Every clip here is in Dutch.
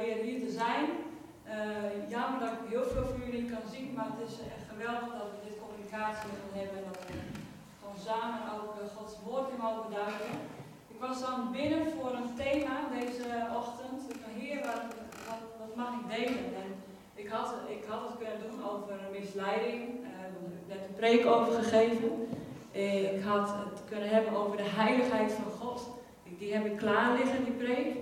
weer hier te zijn. Uh, jammer dat ik heel veel van jullie kan zien, maar het is echt geweldig dat we dit communicatie hebben. En dat we gewoon samen ook Gods woord in mogen duiken. Ik was dan binnen voor een thema deze ochtend. Ik dacht, heer, wat, wat, wat, mag ik delen? En ik had, ik had het kunnen doen over misleiding. Daar heb net een preek over gegeven. Ik had het kunnen hebben over de heiligheid van God. Die heb ik klaar liggen, die preek.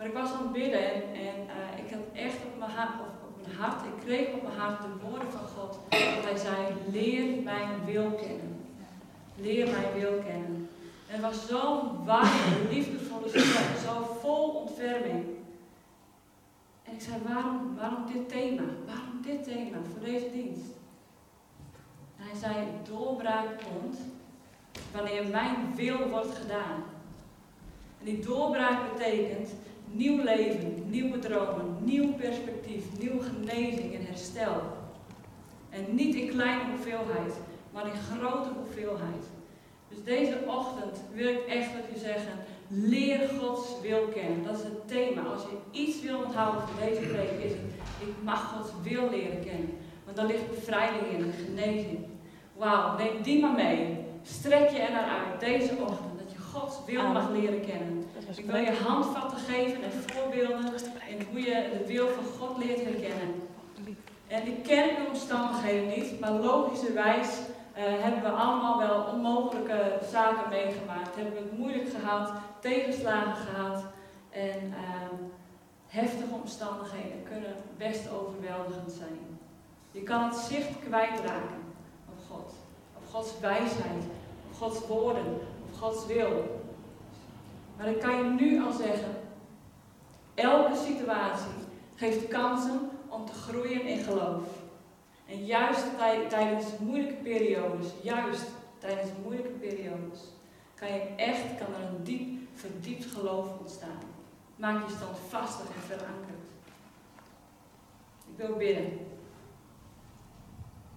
Maar ik was aan het bidden en, en uh, ik had echt op mijn, hart, op mijn hart, ik kreeg op mijn hart de woorden van God. Dat hij zei, leer mijn wil kennen. Leer mijn wil kennen. En het was zo'n warme, liefdevolle stem, zo vol ontferming. En ik zei, waarom, waarom dit thema? Waarom dit thema voor deze dienst? En hij zei, doorbraak komt wanneer mijn wil wordt gedaan. En die doorbraak betekent nieuw leven, nieuwe dromen, nieuw perspectief, nieuwe genezing en herstel. En niet in kleine hoeveelheid, maar in grote hoeveelheid. Dus deze ochtend wil ik echt met u zeggen, leer Gods wil kennen. Dat is het thema. Als je iets wil onthouden van deze preek is het, ik mag Gods wil leren kennen. Want daar ligt bevrijding in en genezing. Wauw, neem die maar mee. Strek je er naar uit deze ochtend. Gods wil mag leren kennen. Ik wil je handvatten geven en voorbeelden in hoe je de wil van God leert herkennen. En ik ken de omstandigheden niet, maar logischerwijs uh, hebben we allemaal wel onmogelijke zaken meegemaakt. Hebben we het moeilijk gehad, tegenslagen gehad. En uh, heftige omstandigheden kunnen best overweldigend zijn. Je kan het zicht kwijtraken op God, op Gods wijsheid, op Gods woorden, Gods wil. Maar ik kan je nu al zeggen, elke situatie geeft kansen om te groeien in geloof. En juist tijdens moeilijke periodes, juist tijdens moeilijke periodes, kan je echt, kan er een diep, verdiept geloof ontstaan. Maak je stand vastig en verankerd. Ik wil bidden.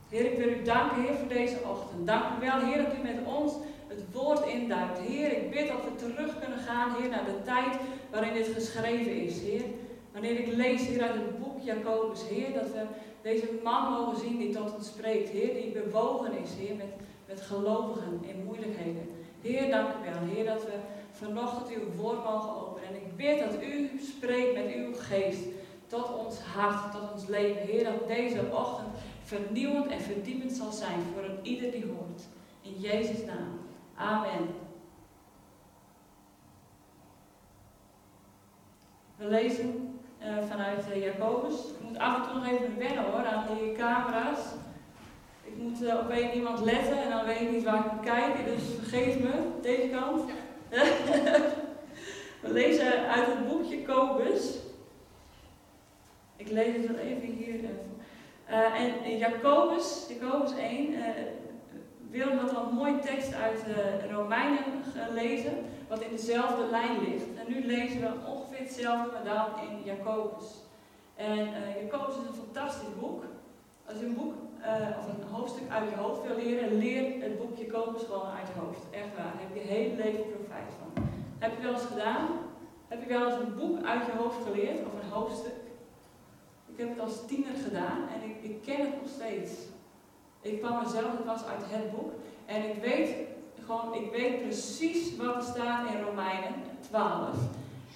Heer, ik wil u danken, Heer, voor deze ochtend. Dank u wel, Heer, dat u met ons het woord induikt. Heer, ik bid dat we terug kunnen gaan, Heer, naar de tijd waarin dit geschreven is, Heer. Wanneer ik lees, Heer, uit het boek Jacobus, Heer, dat we deze man mogen zien die tot ons spreekt, Heer, die bewogen is, Heer, met, met gelovigen in moeilijkheden. Heer, dank u wel, Heer, dat we vanochtend uw woord mogen openen. En ik bid dat u spreekt met uw geest tot ons hart, tot ons leven. Heer, dat deze ochtend vernieuwend en verdiepend zal zijn voor een ieder die hoort. In Jezus' naam. Amen. We lezen uh, vanuit uh, Jacobus. Ik moet af en toe nog even wennen hoor aan die camera's. Ik moet uh, op één iemand letten en dan weet ik niet waar ik moet kijken, dus vergeef me, deze kant. We lezen uit het boek Jacobus. Ik lees het wel even hier. en Jacobus, Jacobus 1, Willem had al een mooie tekst uit de Romeinen gelezen, wat in dezelfde lijn ligt. En nu lezen we ongeveer hetzelfde, maar in Jacobus. En uh, Jacobus is een fantastisch boek. Als je een boek uh, of een hoofdstuk uit je hoofd wil leren, leer het boek Jacobus gewoon uit je hoofd. Echt waar. Daar heb je hele leven profijt van. Heb je wel eens gedaan? Heb je wel eens een boek uit je hoofd geleerd of een hoofdstuk? Ik heb het als tiener gedaan en ik, ik ken het nog steeds. Ik kwam mezelf, het was uit het boek. En ik weet gewoon, ik weet precies wat er staat in Romeinen 12.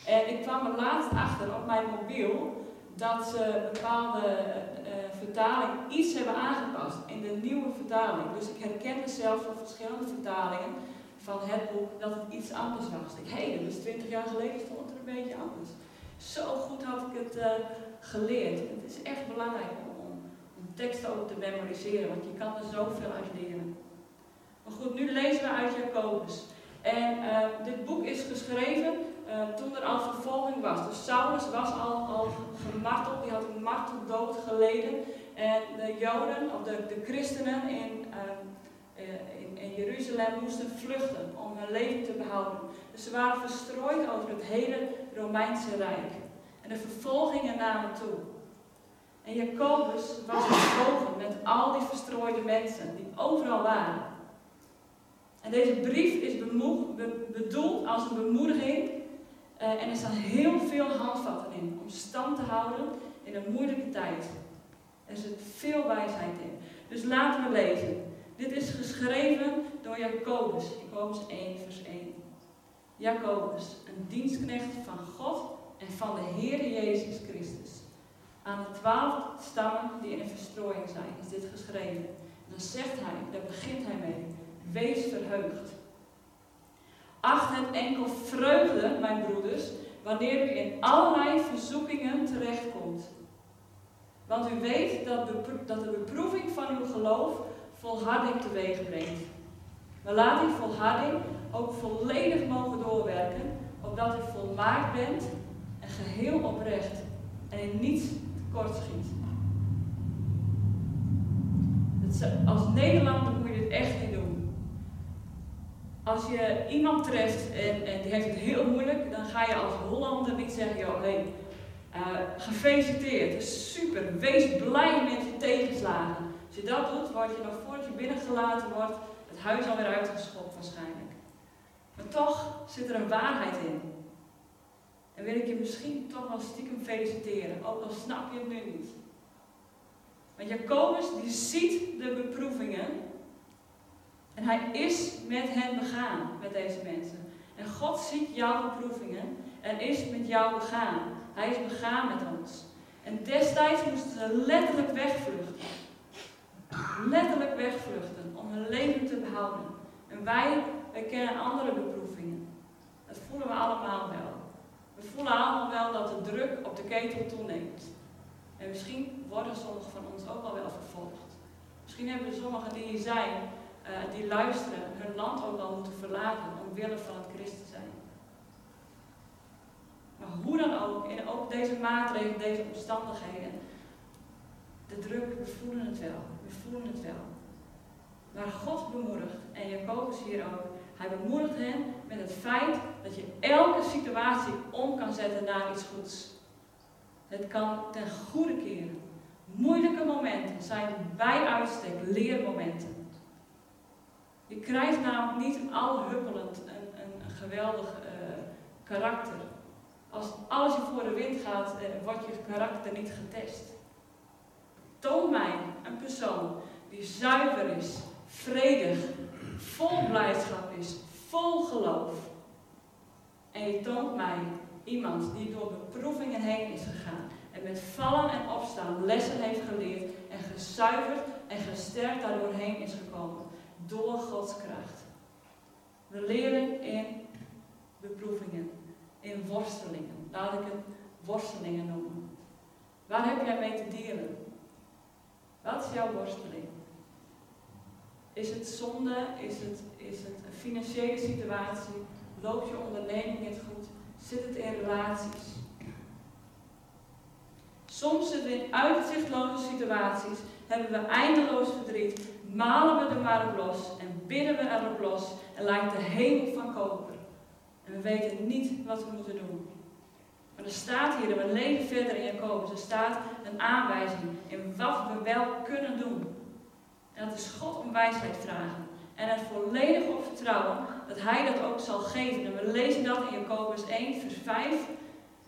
En ik kwam er laatst achter op mijn mobiel dat ze bepaalde uh, vertaling iets hebben aangepast in de nieuwe vertaling. Dus ik herkende zelfs van verschillende vertalingen van het boek dat het iets anders was. Ik, hé, hey, dat is 20 jaar geleden stond het er een beetje anders. Zo goed had ik het uh, geleerd. Het is echt belangrijk teksten ook te memoriseren, want je kan er zoveel uit leren. Maar goed, nu lezen we uit Jacobus. En uh, dit boek is geschreven uh, toen er al vervolging was. Dus Saulus was al, al gemarteld, die had een marteldood geleden. En de Joden, of de, de christenen in, uh, in, in, Jeruzalem moesten vluchten om hun leven te behouden. Dus ze waren verstrooid over het hele Romeinse Rijk. En de vervolgingen namen toe. En Jacobus was gekomen met al die verstrooide mensen die overal waren. En deze brief is bedoeld als een bemoediging. Uh, en er staan heel veel handvatten in om stand houden in een moeilijke tijd. Er zit veel wijsheid in. Dus laten we lezen. Dit is geschreven door Jacobus, Jacobus 1, vers 1. Jacobus, een dienstknecht van God en van de Heer Jezus Christus. Aan de twaalf stammen die in een verstrooiing zijn, is dit geschreven. En dan zegt hij, daar begint hij mee, wees verheugd. Acht het enkel vreugde, mijn broeders, wanneer u in allerlei verzoekingen terechtkomt. Want u weet dat, dat de beproeving van uw geloof volharding teweeg brengt. Maar laat die volharding ook volledig mogen doorwerken, opdat u volmaakt bent en geheel oprecht en in niets tekort schiet. Als Nederlander moet je dit echt niet doen. Als je iemand treft en, en die heeft het heel moeilijk, dan ga je als Hollander niet zeggen, joh, hey, uh, gefeliciteerd, super, wees blij met je tegenslagen. Als je dat doet, word je nog voordat je binnengelaten wordt, het huis alweer uitgeschopt waarschijnlijk. Maar toch zit er een waarheid in. En wil ik je misschien toch wel stiekem feliciteren, ook al snap je het nu niet. Want Jacobus die ziet de beproevingen en hij is met hen begaan, met deze mensen. En God ziet jouw beproevingen en is met jou begaan. Hij is begaan met ons. En destijds moesten ze letterlijk wegvluchten. Letterlijk wegvluchten om hun leven te behouden. En wij, wij kennen andere beproevingen. Dat voelen we allemaal wel. We voelen allemaal wel dat de druk op de ketel toeneemt. En misschien worden sommigen van ons ook al wel vervolgd. Misschien hebben sommigen die hier zijn, uh, die luisteren, hun land ook al moeten verlaten omwille van het christen zijn. Maar hoe dan ook, in ook deze maatregelen, deze omstandigheden, de druk, we voelen het wel. We voelen het wel. Maar God bemoedigt, en Jacobus hier ook, hij bemoedigt hen met het feit dat je elke situatie om kan zetten naar iets goeds. Het kan ten goede keren. Moeilijke momenten zijn bij uitstek leermomenten. Je krijgt namelijk niet al huppelend een, een, een geweldig uh, karakter. Als alles je voor de wind gaat, uh, wordt je karakter niet getest. Toon mij een persoon die zuiver is, vredig, vol blijdschap is, vol geloof. En je toont mij iemand die door beproevingen heen is gegaan en met vallen en opstaan lessen heeft geleerd en gezuiverd en gesterkt daardoorheen is gekomen door Gods kracht. We leren in beproevingen, in worstelingen. Laat ik het worstelingen noemen. Waar heb jij mee te dealen? Wat is jouw worsteling? Is het zonde? Is het, is het een financiële situatie? Loopt je onderneming niet goed? Zit het in relaties? Soms zitten we in uitzichtloze situaties, hebben we eindeloos verdriet, malen we er maar op los en bidden we erop los en lijkt de hemel van koper. En we weten niet wat we moeten doen. Maar er staat hier, en we leven verder in Jacobus, er staat een aanwijzing in wat we wel kunnen doen. En dat is God om wijsheid vragen. En het volledig op vertrouwen dat Hij dat ook zal geven. En we lezen dat in Jacobus 1, vers 5.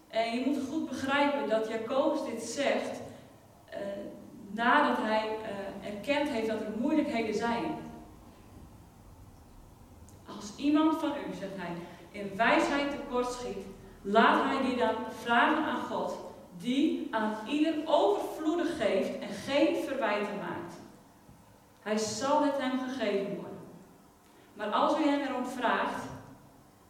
En je moet goed begrijpen dat Jacobus dit zegt uh, nadat hij uh, erkend heeft dat er moeilijkheden zijn. Als iemand van u, zegt hij, in wijsheid tekortschiet, laat hij die dan vragen aan God, die aan ieder overvloedig geeft en geen verwijten maakt. Hij zal het hem gegeven worden. Maar als u hem erom vraagt,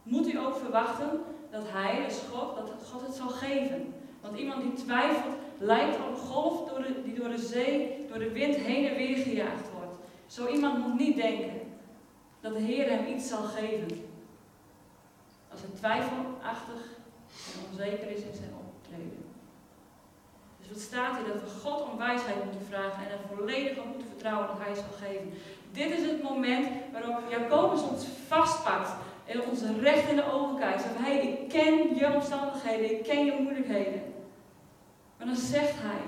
moet u ook verwachten dat hij, dus God, dat God het zal geven. Want iemand die twijfelt, lijkt op een golf door de, die door de zee, door de wind heen en weer gejaagd wordt. Zo iemand moet niet denken dat de Heer hem iets zal geven. Als hij twijfelachtig en onzeker is in zijn optreden. Dus staat hier? Dat we God om wijsheid moeten vragen en er volledig op moeten vertrouwen dat hij zal geven. Dit is het moment waarop Jacobus ons vastpakt en ons recht in de ogen kijkt. Zegt, hey, ik ken je omstandigheden, ik ken je moeilijkheden. Maar dan zegt hij,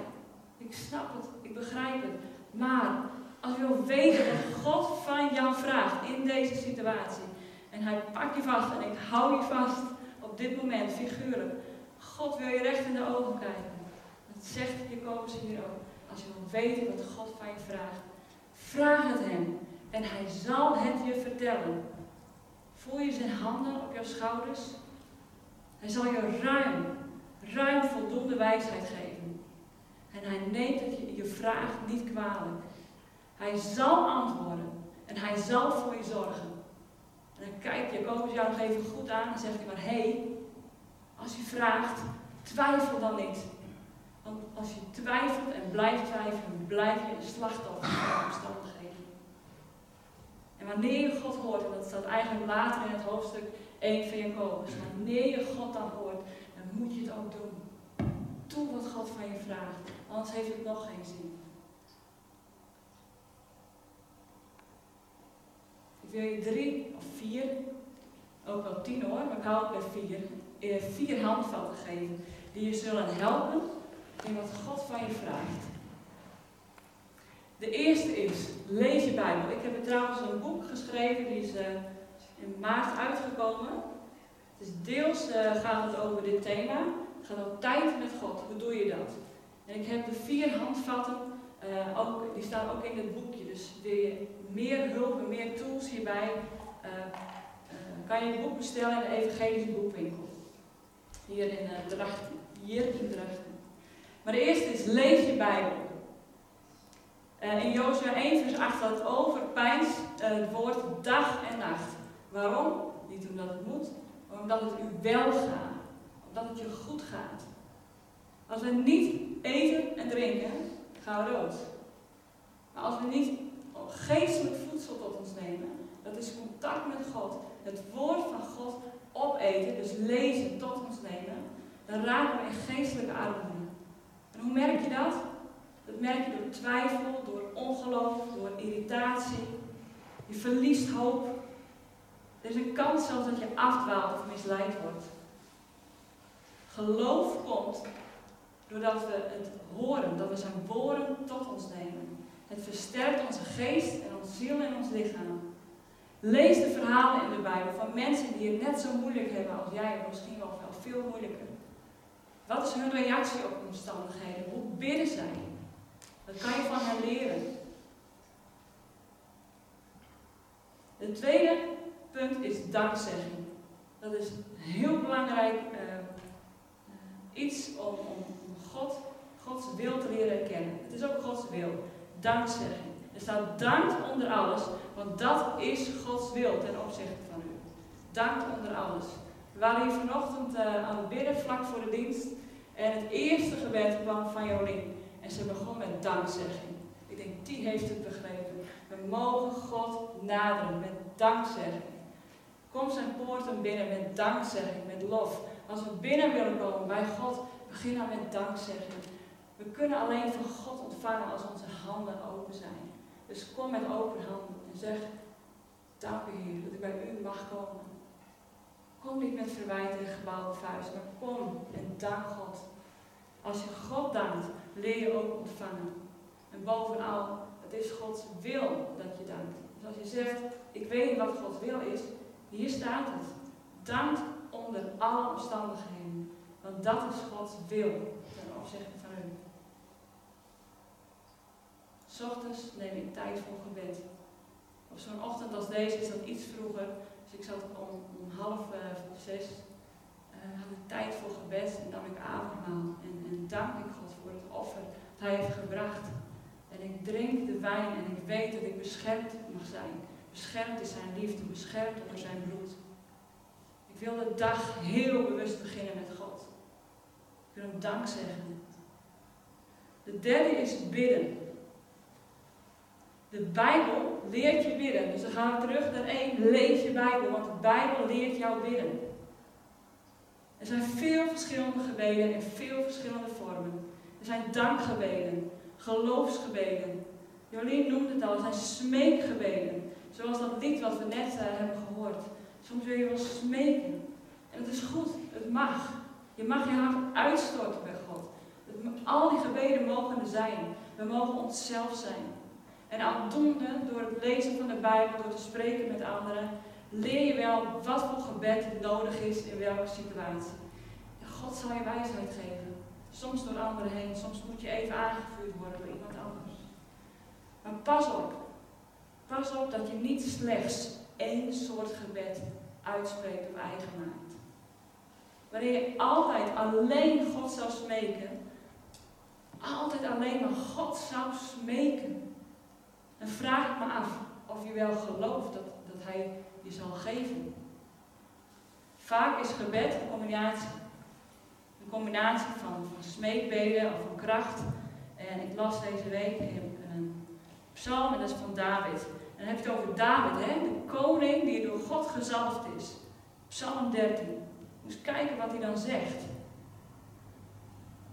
ik snap het, ik begrijp het. Maar als je wil weten wat God van jou vraagt in deze situatie. En hij pakt je vast en ik hou je vast op dit moment, figuurlijk. God wil je recht in de ogen kijken. Dat zegt Jacobus hier ook. Als je wil weten wat God van je vraagt, vraag het hem. En hij zal het je vertellen. Voel je zijn handen op jouw schouders? Hij zal je ruim, ruim voldoende wijsheid geven. En hij neemt het je, je vraag niet kwalijk. Hij zal antwoorden. En hij zal voor je zorgen. En dan kijkt Jacobus jou nog even goed aan en zegt hij maar, hé, hey, als je vraagt, twijfel dan niet. Want als je twijfelt en blijft twijfelen, blijf je een slachtoffer van omstandigheden. En wanneer je God hoort, en dat staat eigenlijk later in het hoofdstuk 1 van Jacobus, wanneer je God dan hoort, dan moet je het ook doen. Doe wat God van je vraagt, anders heeft het nog geen zin. Ik wil je drie of vier, ook wel tien hoor, maar ik hou het bij vier, eh, vier handvatten geven die je zullen helpen in wat God van je vraagt. De eerste is, lees je Bijbel. Ik heb er trouwens een boek geschreven, die is uh, in maart uitgekomen. Dus deels uh, gaat het over dit thema. Het gaat over tijd met God. Hoe doe je dat? En ik heb de vier handvatten, uh, ook, die staan ook in het boekje. Dus wil je meer hulp en meer tools hierbij, kan je het boek bestellen in de Evangelische Boekwinkel. Hier in Drachten. Hier in Drachten. Maar de eerste is, lees je Bijbel. Uh, in Jozua 1 vers 8 staat over pijns uh, het woord dag en nacht. Waarom? Niet omdat het moet, maar omdat het u wel gaat. Omdat het je goed gaat. Als we niet eten en drinken, gaan we dood. Maar als we niet geestelijk voedsel tot ons nemen, dat is contact met God, het woord van God opeten, dus lezen tot ons nemen, dan raken we in geestelijke armoede. Hoe merk je dat? Dat merk je door twijfel, door ongeloof, door irritatie. Je verliest hoop. Er is een kans zelfs dat je afdwaalt of misleid wordt. Geloof komt doordat we het horen, dat we zijn woorden tot ons nemen. Het versterkt onze geest en onze ziel en ons lichaam. Lees de verhalen in de Bijbel van mensen die het net zo moeilijk hebben als jij, misschien wel veel moeilijker. Wat is hun reactie op omstandigheden? Hoe bidden zij? Dat kan je van hen leren. Het tweede punt is dankzegging. Dat is heel belangrijk uh, iets om, om God, Gods wil te leren kennen. Het is ook Gods wil. Dankzegging. Er staat dank onder alles, want dat is Gods wil ten opzichte van u. Dank onder alles. Waren hier vanochtend uh, aan het bidden, vlak voor de dienst. En het eerste gebed kwam van Jolien. En ze begon met dankzegging. Ik denk, die heeft het begrepen. We mogen God naderen met dankzegging. Kom zijn poorten binnen met dankzegging, met lof. Als we binnen willen komen bij God, begin dan met dankzegging. We kunnen alleen van God ontvangen als onze handen open zijn. Dus kom met open handen en zeg, dank u Heer dat ik bij u mag komen. Kom niet met verwijten en gebouwde vuist, maar kom en dank God. Als je God dankt, leer je ook ontvangen. En bovenal, het is Gods wil dat je dankt. Dus als je zegt, ik weet niet wat Gods wil is, hier staat het. Dank onder alle omstandigheden. Want dat is Gods wil ten opzichte van u. Ochtends neem ik tijd voor gebed. Op zo'n ochtend als deze is dat iets vroeger. Dus ik zat om, half uh, zes, uh, had ik tijd voor gebed en nam ik avondmaal. En, en dank ik God voor het offer dat Hij heeft gebracht. En ik drink de wijn en ik weet dat ik beschermd mag zijn. Beschermd is zijn liefde, beschermd door zijn bloed. Ik wil de dag heel bewust beginnen met God. Ik wil hem dank zeggen. De derde is bidden. De Bijbel leert je bidden. Dus dan gaan we terug naar één. Lees je Bijbel, want de Bijbel leert jou bidden. Er zijn veel verschillende gebeden in veel verschillende vormen. Er zijn dankgebeden, geloofsgebeden. Jolien noemde het al, er zijn smeekgebeden. Zoals dat lied wat we net uh, hebben gehoord. Soms wil je wel smeken. En het is goed, het mag. Je mag je hart uitstorten bij God. al die gebeden mogen er zijn. We mogen onszelf zijn. En aldoende, door het lezen van de Bijbel, door te spreken met anderen, leer je wel wat voor gebed nodig is in welke situatie. En God zal je wijsheid geven. Soms door anderen heen, soms moet je even aangevuurd worden door iemand anders. Maar pas op, pas op dat je niet slechts één soort gebed uitspreekt of eigen maakt. Wanneer je altijd alleen God zou smeken, altijd alleen maar God zou smeken, dan vraag ik me af of je wel gelooft dat, dat Hij je zal geven. Vaak is gebed een combinatie. Een combinatie van, van smeekbeden of van kracht. En ik las deze week in een psalm en dat is van David. En dan heb je het over David, hè? de koning die door God gezalfd is. Psalm 13. Moet kijken wat hij dan zegt.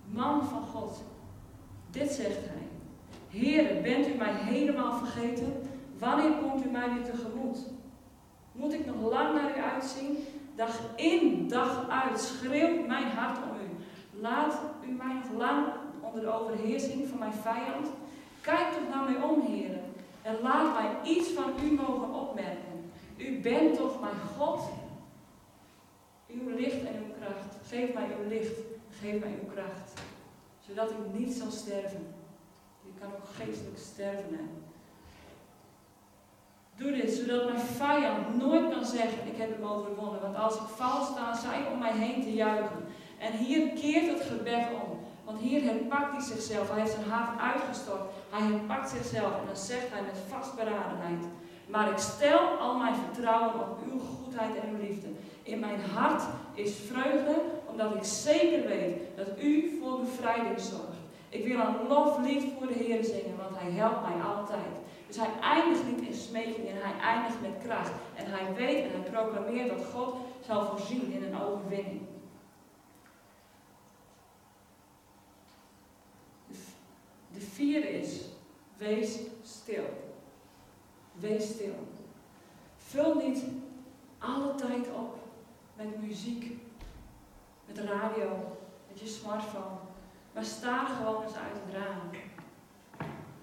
Man van God. Dit zegt hij. Heere, bent u mij helemaal vergeten? Wanneer komt u mij weer tegemoet? Moet ik nog lang naar u uitzien? Dag in, dag uit schreeuwt mijn hart om u. Laat u mij nog lang onder de overheersing van mijn vijand. Kijk toch naar mij om, heren, en laat mij iets van u mogen opmerken. U bent toch mijn God? Uw licht en uw kracht. Geef mij uw licht, geef mij uw kracht. Zodat ik niet zal sterven. Kan ook geestelijk sterven. Doe dit, zodat mijn vijand nooit kan zeggen, ik heb hem overwonnen. Want als ik val, staan zij om mij heen te juichen. En hier keert het gebed om. Want hier herpakt hij zichzelf. Hij heeft zijn hart uitgestort. Hij herpakt zichzelf. En dan zegt hij met vastberadenheid. Maar ik stel al mijn vertrouwen op uw goedheid en uw liefde. In mijn hart is vreugde, omdat ik zeker weet dat u voor bevrijding zorgt. Ik wil een loflied voor de Heer zingen, want hij helpt mij altijd. Dus hij eindigt niet in smeking en hij eindigt met kracht. En hij weet en hij proclameert dat God zal voorzien in een overwinning. De vierde is, wees stil. Wees stil. Vul niet alle tijd op met muziek, met radio, met je smartphone. Maar sta gewoon eens uit het raam.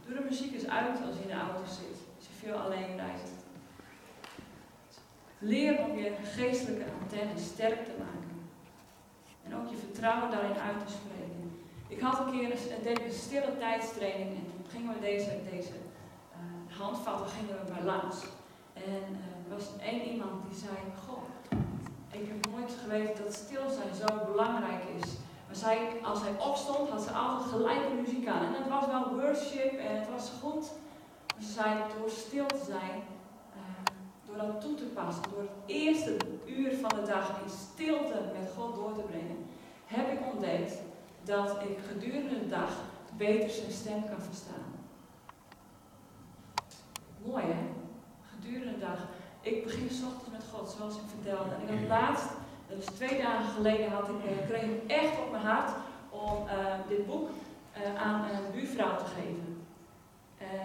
Doe de muziek eens uit als je in de auto zit, als je veel alleen reist. Leer om je geestelijke antenne sterk te maken. En ook je vertrouwen daarin uit te spreken. Ik had een keer een, een stille tijdstraining en toen gingen we deze, deze uh, handvatten gingen we bij langs. En uh, er was één iemand die zei, goh, ik heb nooit geweten dat stilzijn zo belangrijk is. Zij, als hij opstond, had ze altijd gelijke muziek aan. En het was wel worship en het was goed. Maar ze zei, door stil te zijn, uh, door dat toe te passen, door het eerste uur van de dag in stilte met God door te brengen, heb ik ontdekt dat ik gedurende de dag beter zijn stem kan verstaan. Mooi hè? Gedurende de dag. Ik begin s ochtends met God, zoals ik vertelde. En ik had laatst dat is twee dagen geleden had ik, uh, kreeg echt op mijn hart om uh, dit boek uh, aan een buurvrouw te geven.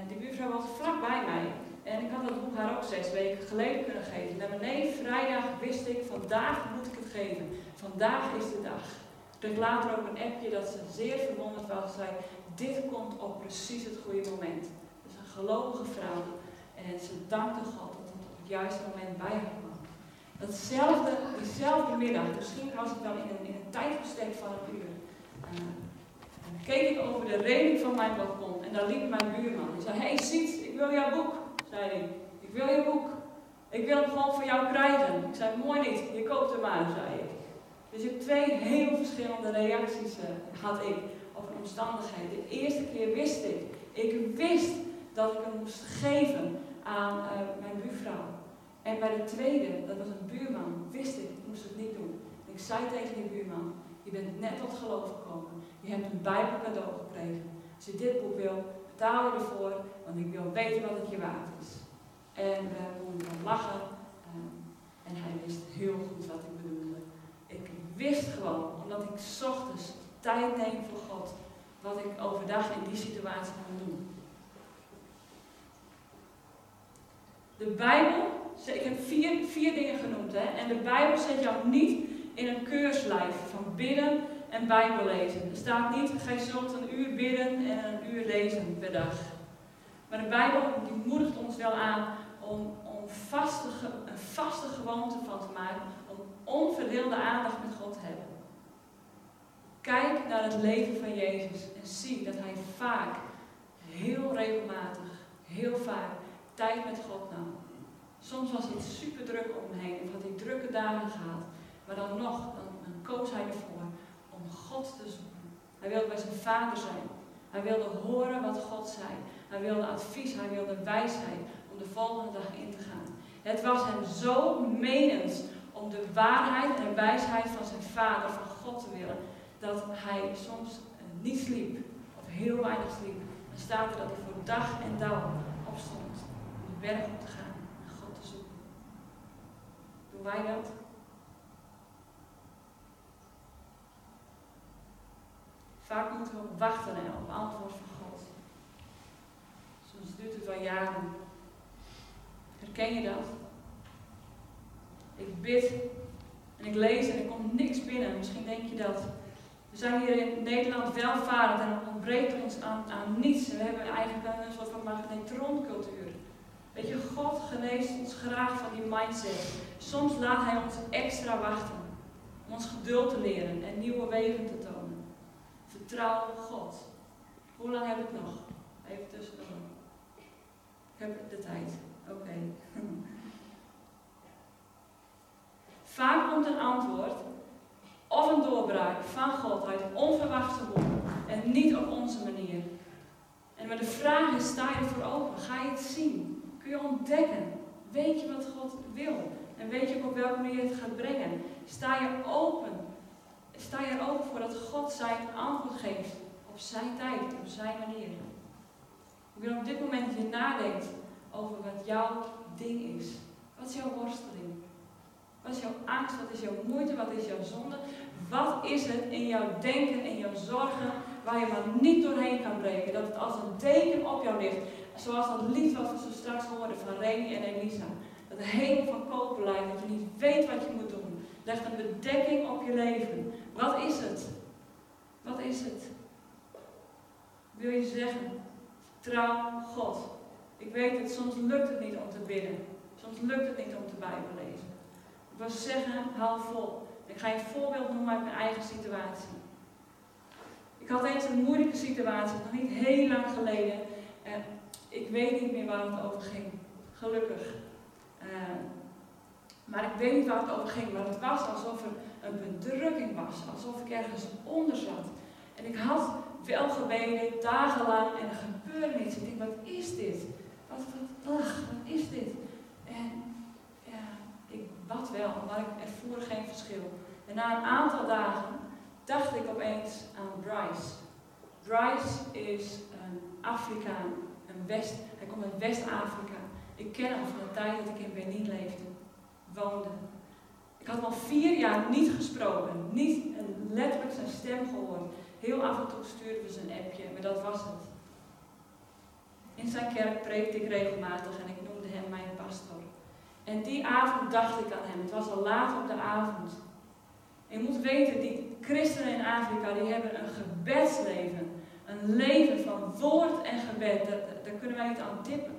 die buurvrouw was vlakbij mij. En ik had dat boek haar ook zes weken geleden kunnen geven. Maar nee, vrijdag wist ik, vandaag moet ik het geven. Vandaag is de dag. Ik kreeg later ook een appje dat ze zeer verwonderd was. Zei, dit komt op precies het goede moment. Dus een gelovige vrouw. En ze dankte God dat het op het juiste moment bij haar. Datzelfde, diezelfde middag, misschien was het wel in een, in tijdbestek van een uur, uh, keek ik over de reling van mijn balkon en daar liep mijn buurman. Hij zei, hey Siet, ik wil jouw boek, zei hij. Ik wil je boek. Ik wil hem gewoon voor jou krijgen. Ik zei, mooi niet, je koopt hem maar, zei ik. Dus ik twee heel verschillende reacties uh, had ik een omstandigheid. De eerste keer wist ik, ik wist dat ik hem moest geven aan uh, mijn buurvrouw. En bij de tweede, dat was een buurman, wist ik, ik moest het niet doen. ik zei tegen die buurman, je bent net tot geloof gekomen. Je hebt een Bijbel cadeau gekregen. Als je dit boek wil, betaal je ervoor, want ik wil weten wat het je waard is. En we konden lachen. Um, en hij wist heel goed wat ik bedoelde. Ik wist gewoon, omdat ik ochtends tijd neem voor God, wat ik overdag in die situatie kan doen. De Bijbel ik heb vier, vier dingen genoemd. Hè? En de Bijbel zet jou niet in een keurslijf van bidden en Bijbel lezen. Er staat niet, gij zult een uur bidden en een uur lezen per dag. Maar de Bijbel die moedigt ons wel aan om, om vaste, een vaste gewoonte van te maken. Om onverdeelde aandacht met God te hebben. Kijk naar het leven van Jezus en zie dat hij vaak, heel regelmatig, heel vaak, tijd met God nam. Soms was het super druk om hem heen, of had hij drukke dagen gehad. Maar dan nog, dan, dan koos hij ervoor om God te zoeken. Hij wilde bij zijn vader zijn. Hij wilde horen wat God zei. Hij wilde advies, hij wilde wijsheid om de volgende dag in te gaan. Het was hem zo menens om de waarheid en wijsheid van zijn vader, van God te willen, dat hij soms niet sliep, of heel weinig sliep. Dan staat er dat hij voor dag en dag opstond berg op te gaan en God te zoeken. Doen wij dat? Vaak moeten we wachten op antwoord van God. Soms duurt het wel jaren. Herken je dat? Ik bid en ik lees en er komt niks binnen. Misschien denk je dat. We zijn hier in Nederland welvarend en ontbreekt ons aan, aan niets. We hebben eigenlijk een soort van magnetroncultuur. Weet je, God geneest ons graag van die mindset. Soms laat Hij ons extra wachten. Om ons geduld te leren en nieuwe wegen te tonen. Vertrouw God. Hoe lang heb ik nog? Even tussendoor. Ik heb de tijd. Oké. Vaak komt een antwoord of een doorbraak van God uit onverwachte hoek en niet op onze manier. En maar de vraag is, sta je ervoor open? Ga je het zien? Kun je ontdekken? Weet je wat God wil? En weet je op welke manier het gaat brengen? Sta je open? Sta je er open voor dat God zijn antwoord geeft op zijn tijd, op zijn manier? Ik wil op dit moment je nadenkt over wat jouw ding is. Wat is jouw worsteling? Wat is jouw angst? Wat is jouw moeite? Wat is jouw zonde? Wat is het in jouw denken, in jouw zorgen, waar je maar niet doorheen kan breken? Dat het als een deken op jou ligt. Zoals dat lied wat we zo straks hoorden van Reni en Elisa. Dat hemel van koper lijkt, dat je niet weet wat je moet doen. Legt een bedekking op je leven. Wat is het? Wat is het? Wil je zeggen, trouw God. Ik weet het, soms lukt het niet om te bidden. Soms lukt het niet om te Bijbel lezen. Ik wil zeggen, hou vol. Ik ga je een voorbeeld noemen uit mijn eigen situatie. Ik had eens een moeilijke situatie, nog niet heel lang geleden. Ik weet niet meer waar het over ging. Gelukkig. Uh, maar ik weet niet waar het over ging. Maar het was alsof er een bedrukking was. Alsof ik ergens onder zat. En ik had wel gebeden, dagenlang, en er gebeurde niets. Ik denk, wat is dit? Wat, wat, ach, wat is dit? En wat wel, maar ik ervoer geen verschil. En na een aantal dagen dacht ik opeens aan Bryce. Bryce is een Afrikaan, West, hij komt uit West-Afrika. Ik ken hem van de tijd dat ik in Benin leefde, woonde. Ik had al vier jaar niet gesproken, niet letterlijk zijn stem gehoord. Heel af en toe stuurden we zijn appje, maar dat was het. In zijn kerk preekte ik regelmatig en ik noemde hem mijn pastor. En die avond dacht ik aan hem. Het was al laat op de avond. je moet weten, die christenen in Afrika, die hebben een gebedsleven. Een leven van woord en gebed. Daar, kunnen wij niet aan tippen.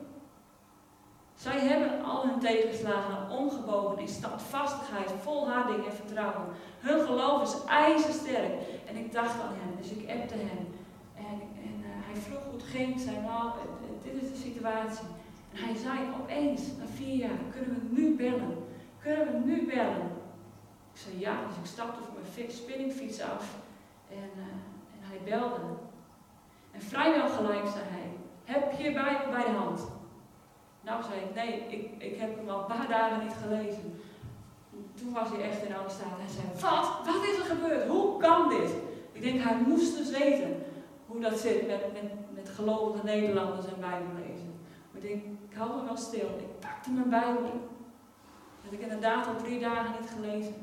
Zij hebben al hun tegenslagen omgebogen in standvastigheid, volharding en vertrouwen. Hun geloof is ijzersterk. En ik dacht aan hem, dus ik appte hem. En, en uh, hij vroeg hoe het ging. Zei, nou, dit is de situatie. En hij zei opeens, na vier jaar, kunnen we nu bellen? Kunnen we nu bellen? Ik zei ja, dus ik stapte van mijn spinningfiets af en, en hij belde. En vrijwel gelijk zei hij, heb je Bijbel bij de hand? Nou zei ik, nee, ik, ik heb hem al een paar dagen niet gelezen. Toen was hij echt in alle staat. Hij zei, wat? Wat is er gebeurd? Hoe kan dit? Ik denk, hij moest dus weten hoe dat zit met, met, gelovige Nederlanders en Bijbel lezen. Maar ik denk, ik hou me wel stil. Ik pakte mijn Bijbel. Dat ik inderdaad al drie dagen niet gelezen.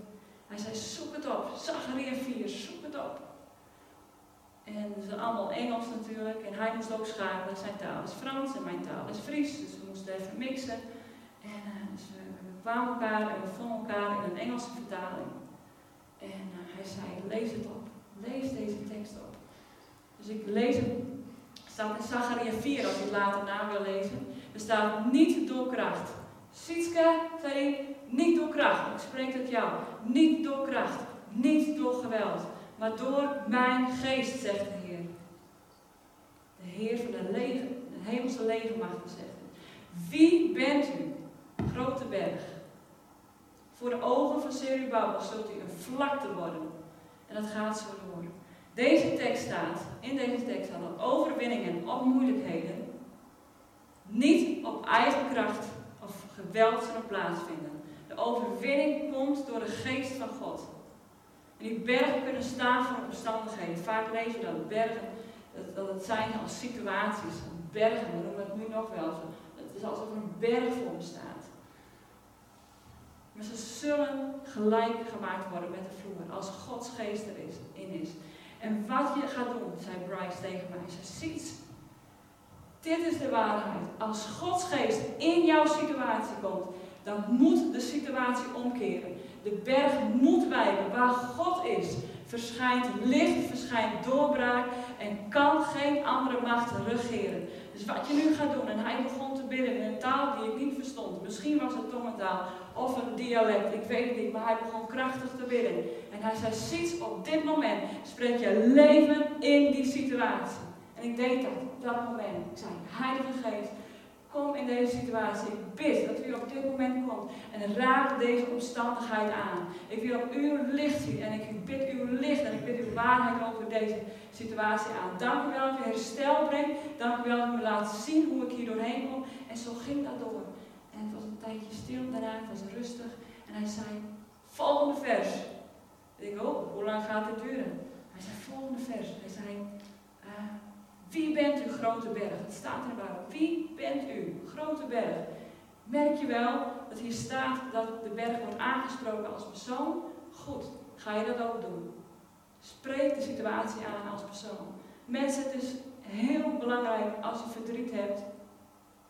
Hij zei, zoek het op. Zacharia 4, zoek het op. En ze allemaal Engels natuurlijk. En hij moest ook schakelen. Zijn taal is Frans en mijn taal is Fries. Dus we moesten even mixen. En uh, we, kwamen elkaar en we vonden elkaar in een Engelse vertaling. En uh, hij zei, lees het op. Lees deze tekst op. Dus ik lees hem staat in Zacharia 4 als je het later na wil lezen. Er staat niet door kracht. Sietske, zei niet door kracht. Ik spreek tot jou. Niet door kracht. Niet door geweld. Maar door mijn geest, zegt de Heer. De Heer van de, leger, de hemelse legermachten zegt. Wie bent u, grote berg? Voor de ogen van Serubabel zult u een vlakte worden. En dat gaat zo door. Deze tekst staat, in deze tekst staat dat overwinningen op moeilijkheden niet op eigen kracht of geweld zullen plaatsvinden. De overwinning komt door de geest van God. En die bergen kunnen staan voor omstandigheden. Vaak lees je dat bergen, dat, dat het zijn als situaties. Bergen, we noemen het nu nog wel zo. Het is alsof een berg voor staat. Maar ze zullen gelijk gemaakt worden met de vloer. Als Gods geest er is, in is. En wat je gaat doen, zei Bryce tegen mij. Ze ziet, dit is de waarheid. Als Gods geest in jouw situatie komt, dan moet de situatie omkeren. De berg moet wijken. Waar God is, verschijnt licht, verschijnt doorbraak en kan geen andere macht regeren. Dus wat je nu gaat doen, en hij begon te bidden in een taal die ik niet verstond. Misschien was het tongentaal of een dialect, ik weet het niet, maar hij begon krachtig te bidden. En hij zei, ziet op dit moment spreek je leven in die situatie. En ik deed dat op dat moment. Ik zei, Heilige Geest, kom in deze situatie. Ik bid dat u op dit moment komt en raak deze omstandigheid aan. Ik wil op uw licht zien en ik bid uw licht en ik bid uw waarheid over deze situatie aan. Dank u wel dat u herstel brengt. Dank u wel dat u me laat zien hoe ik hier doorheen kom. En zo ging dat door. En het was een tijdje stil daarna, het was rustig. En hij zei, volgende vers. Ik denk, oh, hoe lang gaat dit duren? Hij zei, volgende vers. Hij zei, uh, wie bent u, grote berg? Het staat de Bijbel. Wie bent u, grote berg? Merk je wel dat hier staat dat de berg wordt aangesproken als persoon? Goed, ga je dat ook doen. Spreek de situatie aan als persoon. Mensen, het is heel belangrijk als je verdriet hebt,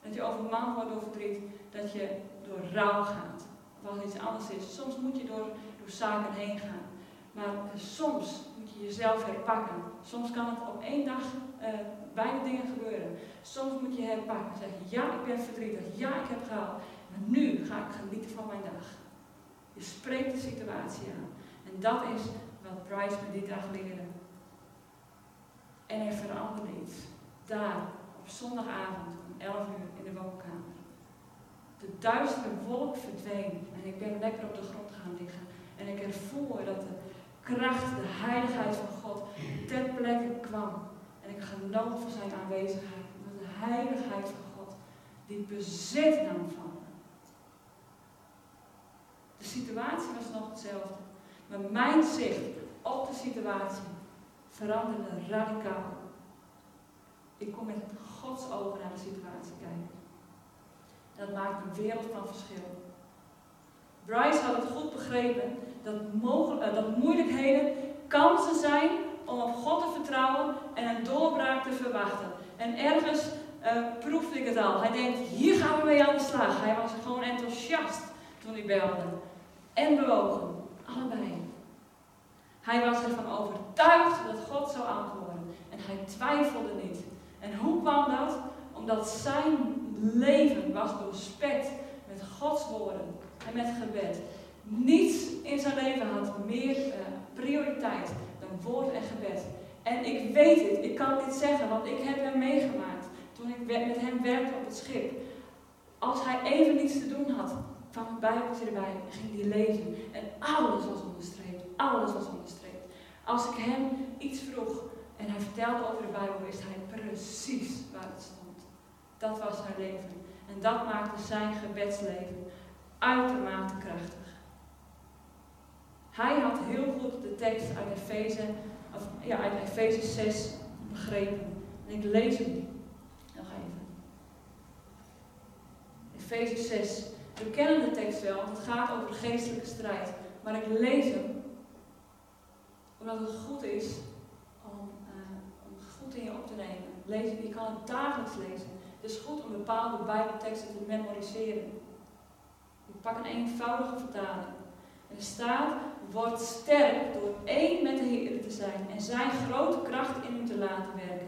dat je overmand wordt door verdriet, dat je door rouw gaat. Als iets anders is. Soms moet je door, door zaken heen gaan. Maar soms moet je jezelf herpakken. Soms kan het op één dag uh, dingen gebeuren. Soms moet je herpakken. Zeggen, ja, ik ben verdrietig. Ja, ik heb gehaald. Maar nu ga ik genieten van mijn dag. Je spreekt de situatie aan. En dat is wat Bryce me die dag leerde. En er veranderde iets. Daar, op zondagavond om 11 uur in de woonkamer. De duistere wolk verdween en ik ben lekker op de grond gaan liggen. En ik ervoer dat de kracht, de heiligheid van God ter plekke kwam. En ik genoot van zijn aanwezigheid. De heiligheid van God die bezit nam van me. De situatie was nog hetzelfde. Maar mijn zicht op de situatie veranderde radicaal. Ik kon met Gods ogen naar de situatie kijken. Dat maakt een wereld van verschil. Bryce had het goed begrepen dat, mogelijk, dat moeilijkheden kansen zijn om op God te vertrouwen en een doorbraak te verwachten. En ergens uh, proefde ik het al. Hij denkt, hier gaan we mee aan de slag. Hij was gewoon enthousiast toen hij belde. En bewogen. Allebei. Hij was ervan overtuigd dat God zou antwoorden. En hij twijfelde niet. En hoe kwam dat? Omdat zijn leven was doorspekt Gods woorden en met gebed. Niets in zijn leven had meer uh, prioriteit dan woord en gebed. En ik weet het, ik kan dit zeggen, want ik heb hem meegemaakt toen ik met hem werkte op het schip. Als hij even niets te doen had, kwam het Bijbeltje erbij ging hij lezen. En alles was onderstreept, alles was onderstreept. Als ik hem iets vroeg en hij vertelde over de Bijbel, wist hij precies waar het stond. Dat was zijn leven. En dat maakte zijn gebedsleven uitermate krachtig. Hij had heel goed de tekst uit Efeze, of, ja, uit Efeze 6 begrepen. En ik lees hem nog even. Efeze 6. We kennen de tekst wel, want het gaat over geestelijke strijd. Maar ik lees hem omdat het goed is om, uh, om goed in je op te nemen. Lezen, je kan het dagelijks lezen. Het is goed om bepaalde Bijbelteksten te memoriseren. Ik pak een eenvoudige vertaling. En staat, word sterk door één met de Heer te zijn en zijn grote kracht in u te laten werken.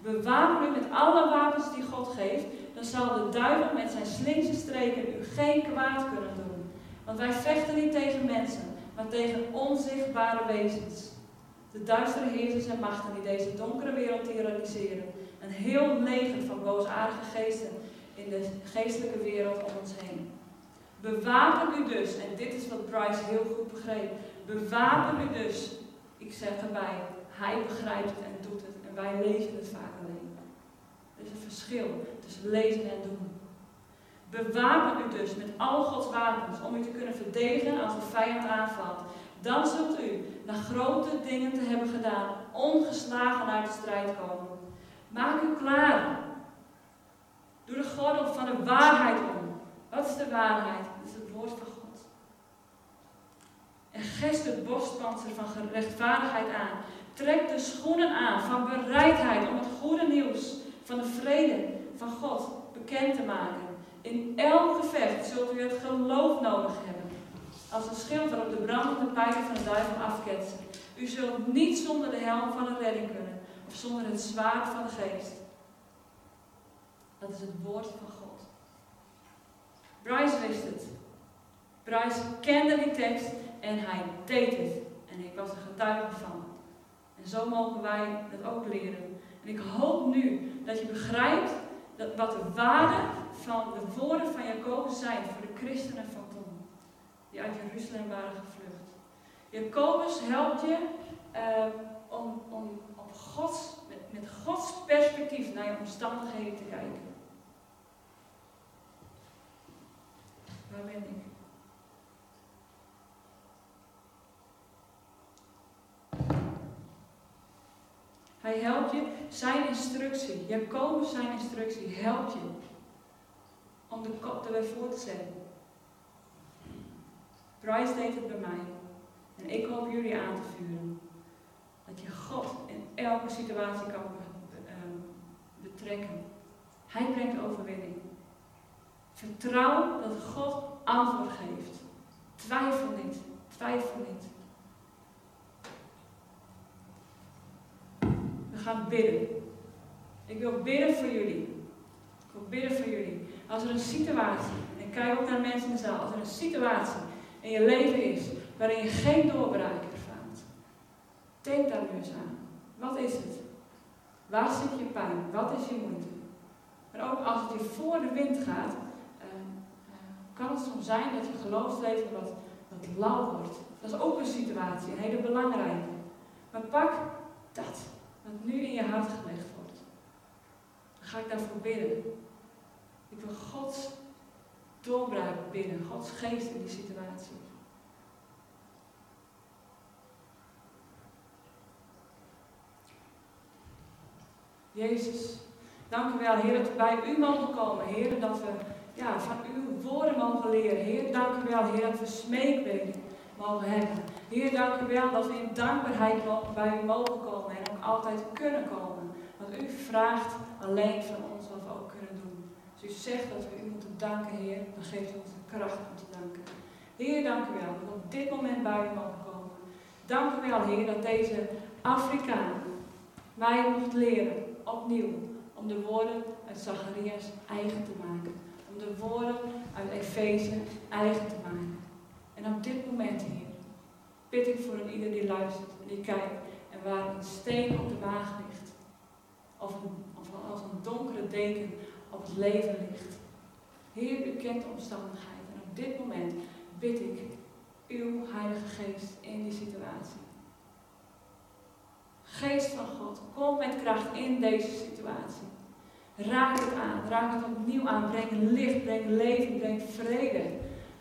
Bewapen u met alle wapens die God geeft, dan zal de duivel met zijn slinkse streken u geen kwaad kunnen doen. Want wij vechten niet tegen mensen, maar tegen onzichtbare wezens. De duistere heersers en machten die deze donkere wereld tyranniseren. Heel leger van boosaardige geesten in de geestelijke wereld om ons heen. Bewapen u dus, en dit is wat Bryce heel goed begreep. Bewapen u dus, ik zeg erbij, hij begrijpt het en doet het en wij lezen het vaak alleen. Er is een verschil tussen lezen en doen. Bewapen u dus met al Gods wapens om u te kunnen verdedigen als de vijand aanvalt. Dan zult u, na grote dingen te hebben gedaan, ongeslagen uit de strijd komen. Maak u klaar. Doe de gordel van de waarheid om. Wat is de waarheid? Dat is het woord van God. En gest het borstpanzer van rechtvaardigheid aan. Trek de schoenen aan van bereidheid om het goede nieuws van de vrede van God bekend te maken. In elk gevecht zult u het geloof nodig hebben. Als een schild waarop de brandende pijlen van de duivel afketsen. U zult niet zonder de helm van een redding kunnen. Zonder het zwaard van de geest. Dat is het woord van God. Bryce wist het. Bryce kende die tekst en hij deed het. En ik was er getuige van. En zo mogen wij het ook leren. En ik hoop nu dat je begrijpt dat wat de waarde van de woorden van Jacobus zijn voor de christenen van toen, die uit Jeruzalem waren gevlucht. Jacobus helpt je uh, om, om Met, met Gods perspectief naar je omstandigheden te kijken. Waar ben ik? Hij helpt je, zijn instructie, Jacobus zijn instructie, helpt je om de kop erbij voor te zetten. Bryce deed het bij mij. En ik hoop jullie aan te vuren. Dat je God in elke situatie kan ehm, betrekken. Hij brengt overwinning. Vertrouw dat God antwoord geeft. Twijfel niet. Twijfel niet. We gaan bidden. Ik wil bidden voor jullie. Ik wil bidden voor jullie. Als er een situatie, en kijk ook naar mensen in de zaal, als er een situatie in je leven is waarin je geen doorbraak denk daar nu eens aan. Wat is het? Waar zit je pijn? Wat is je moeite? Maar ook als het je voor de wind gaat, ehm, eh, kan het soms zijn dat je geloofsleven wat, wat lauw wordt. Dat is ook een situatie, een hele belangrijke. Maar pak dat, wat nu in je hart gelegd wordt. Dan ga ik daarvoor bidden. Ik wil Gods doorbraak binnen, Gods geest in die situatie. Jezus, dank u wel, Heer, dat we bij u mogen komen. Heer, dat we ja, van uw woorden mogen leren. Heer, dank u wel, Heer, dat we smeekbeden mogen hebben. Heer, dank u wel dat we in dankbaarheid bij u mogen komen en ook altijd kunnen komen. Want u vraagt alleen van ons wat we ook kunnen doen. Als u zegt dat we u moeten danken, Heer, dan geeft u ons de kracht om te danken. Heer, dank u wel dat we op dit moment bij u mogen komen. Dank u wel, Heer, dat deze Afrikaan mij mocht leren opnieuw om de woorden uit Zacharias eigen te maken. Om de woorden uit Efeze eigen te maken. En op dit moment, Heer, bid ik voor een ieder die luistert en die kijkt en waar een steen op de waag ligt. Of, een, of als een donkere deken op het leven ligt. Heer, u kent de omstandigheden. En op dit moment bid ik uw Heilige Geest in die situatie. Geest van God, kom met kracht in deze situatie. Raak het aan, raak het opnieuw aan. Breng licht, breng leven, breng vrede.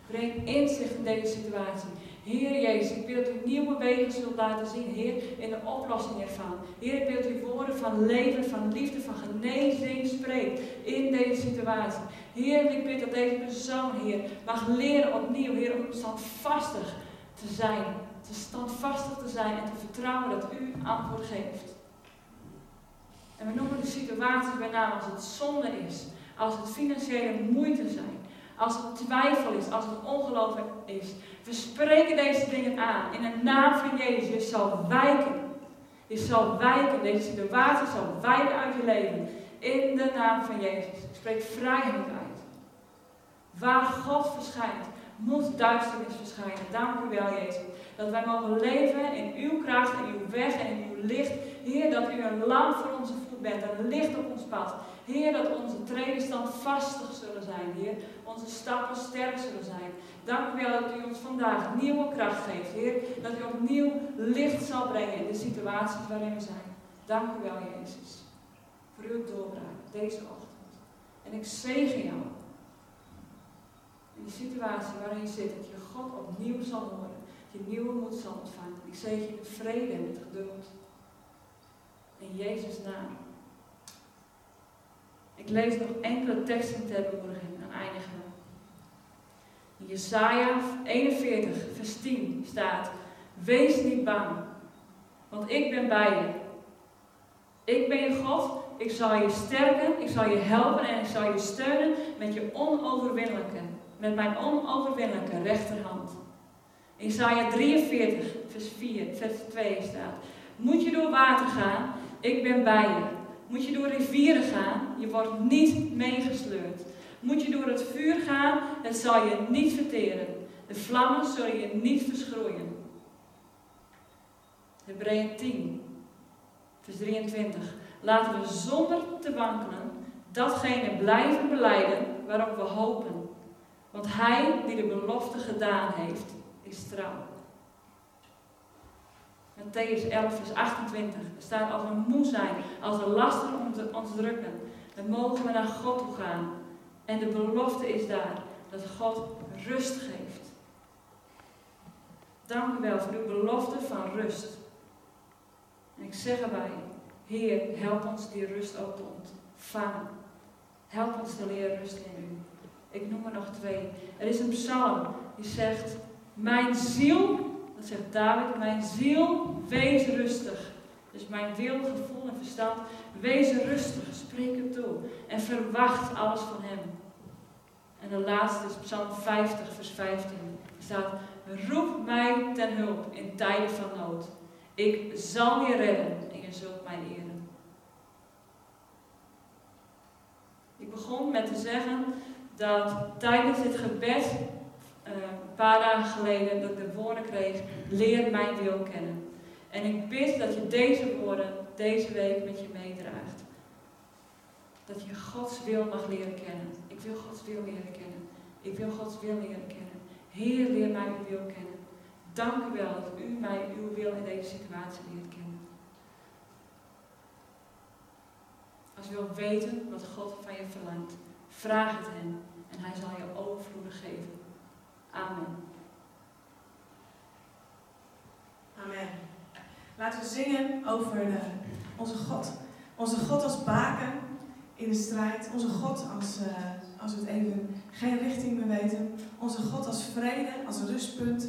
Breng inzicht in deze situatie. Heer Jezus, ik wil dat u nieuwe wegen zult laten zien, Heer, in de oplossing ervan. Heer, ik wil dat u woorden van leven, van liefde, van genezing spreekt in deze situatie. Heer, ik bid dat deze persoon, Heer, mag leren opnieuw, Heer, om standvastig te zijn. Te standvastig te zijn en te vertrouwen dat u antwoord geeft. En we noemen de situaties bij naam als het zonde is, als het financiële moeite zijn, als het twijfel is, als het ongeloof is. We spreken deze dingen aan. In de naam van Jezus. Je zal wijken. Je zal wijken. Deze situatie zal wijken uit je leven. In de naam van Jezus. Ik spreek vrijheid uit. Waar God verschijnt, moet duisternis verschijnen. Dank u wel, Jezus. Dat wij mogen leven in uw kracht, in uw weg en in uw licht. Heer, dat u een lamp voor onze voet bent, een licht op ons pad. Heer, dat onze treden standvastig zullen zijn, Heer. Onze stappen sterk zullen zijn. Dank u wel dat u ons vandaag nieuwe kracht geeft, Heer. Dat u opnieuw licht zal brengen in de situaties waarin we zijn. Dank u wel, Jezus. Voor uw doorbraak deze ochtend. En ik zegen jou. In die situatie waarin je zit, dat je God opnieuw zal horen. Je nieuwe moed zal ontvangen. Ik zegen je met vrede en geduld. In Jezus' naam. Ik lees nog enkele teksten ter bemoediging en eindigen. In Jesaja 41, vers 10 staat: Wees niet bang, want ik ben bij je. Ik ben je God, ik zal je sterken, ik zal je helpen en ik zal je steunen met je onoverwinnelijke, met mijn onoverwinnelijke rechterhand. In Jesaja 43, vers 4, vers 2 staat: Moet je door water gaan, ik ben bij je. Moet je door rivieren gaan, je wordt niet meegesleurd. Moet je door het vuur gaan, het zal je niet verteren. De vlammen zullen je niet verschroeien. Hebreeën 10, vers 23. Laten we zonder te wankelen datgene blijven beleiden waarop we hopen. Want Hij die de belofte gedaan heeft, is trouw. Matthäus 11, vers 28. Er staat als we moe zijn, als we lasten ons drukken, dan mogen we naar God toe gaan. En de belofte is daar dat God rust geeft. Dank u wel voor uw belofte van rust. En ik zeg erbij, Heer, help ons die rust ook te ontvangen. Help ons te leren rust in u. Ik noem er nog twee. Er is een psalm die zegt, mijn ziel dat zegt David, mijn ziel, wees rustig. Dus mijn wil, gevoel en verstand, wees rustig, spreek het toe. En verwacht alles van hem. En de laatste is Psalm 50, vers 15. Er staat, roep mij ten hulp in tijden van nood. Ik zal je redden en je zult mij eren. Ik begon met te zeggen dat tijdens dit gebed een paar dagen geleden dat ik de woorden kreeg, leer mijn wil kennen. En ik bid dat je deze woorden deze week met je meedraagt. Dat je Gods wil mag leren kennen. Ik wil Gods wil leren kennen. Ik wil Gods wil leren kennen. Heer, leer mij uw wil kennen. Dank u wel dat u mij uw wil in deze situatie leert kennen. Als je wilt weten wat God van je verlangt, vraag het hem en hij zal je overvloedig geven. Amen. Amen. Laten we zingen over de, onze God. Onze God als baken in de strijd. Onze God als, uh, als we het even geen richting meer weten. Onze God als vrede, als rustpunt.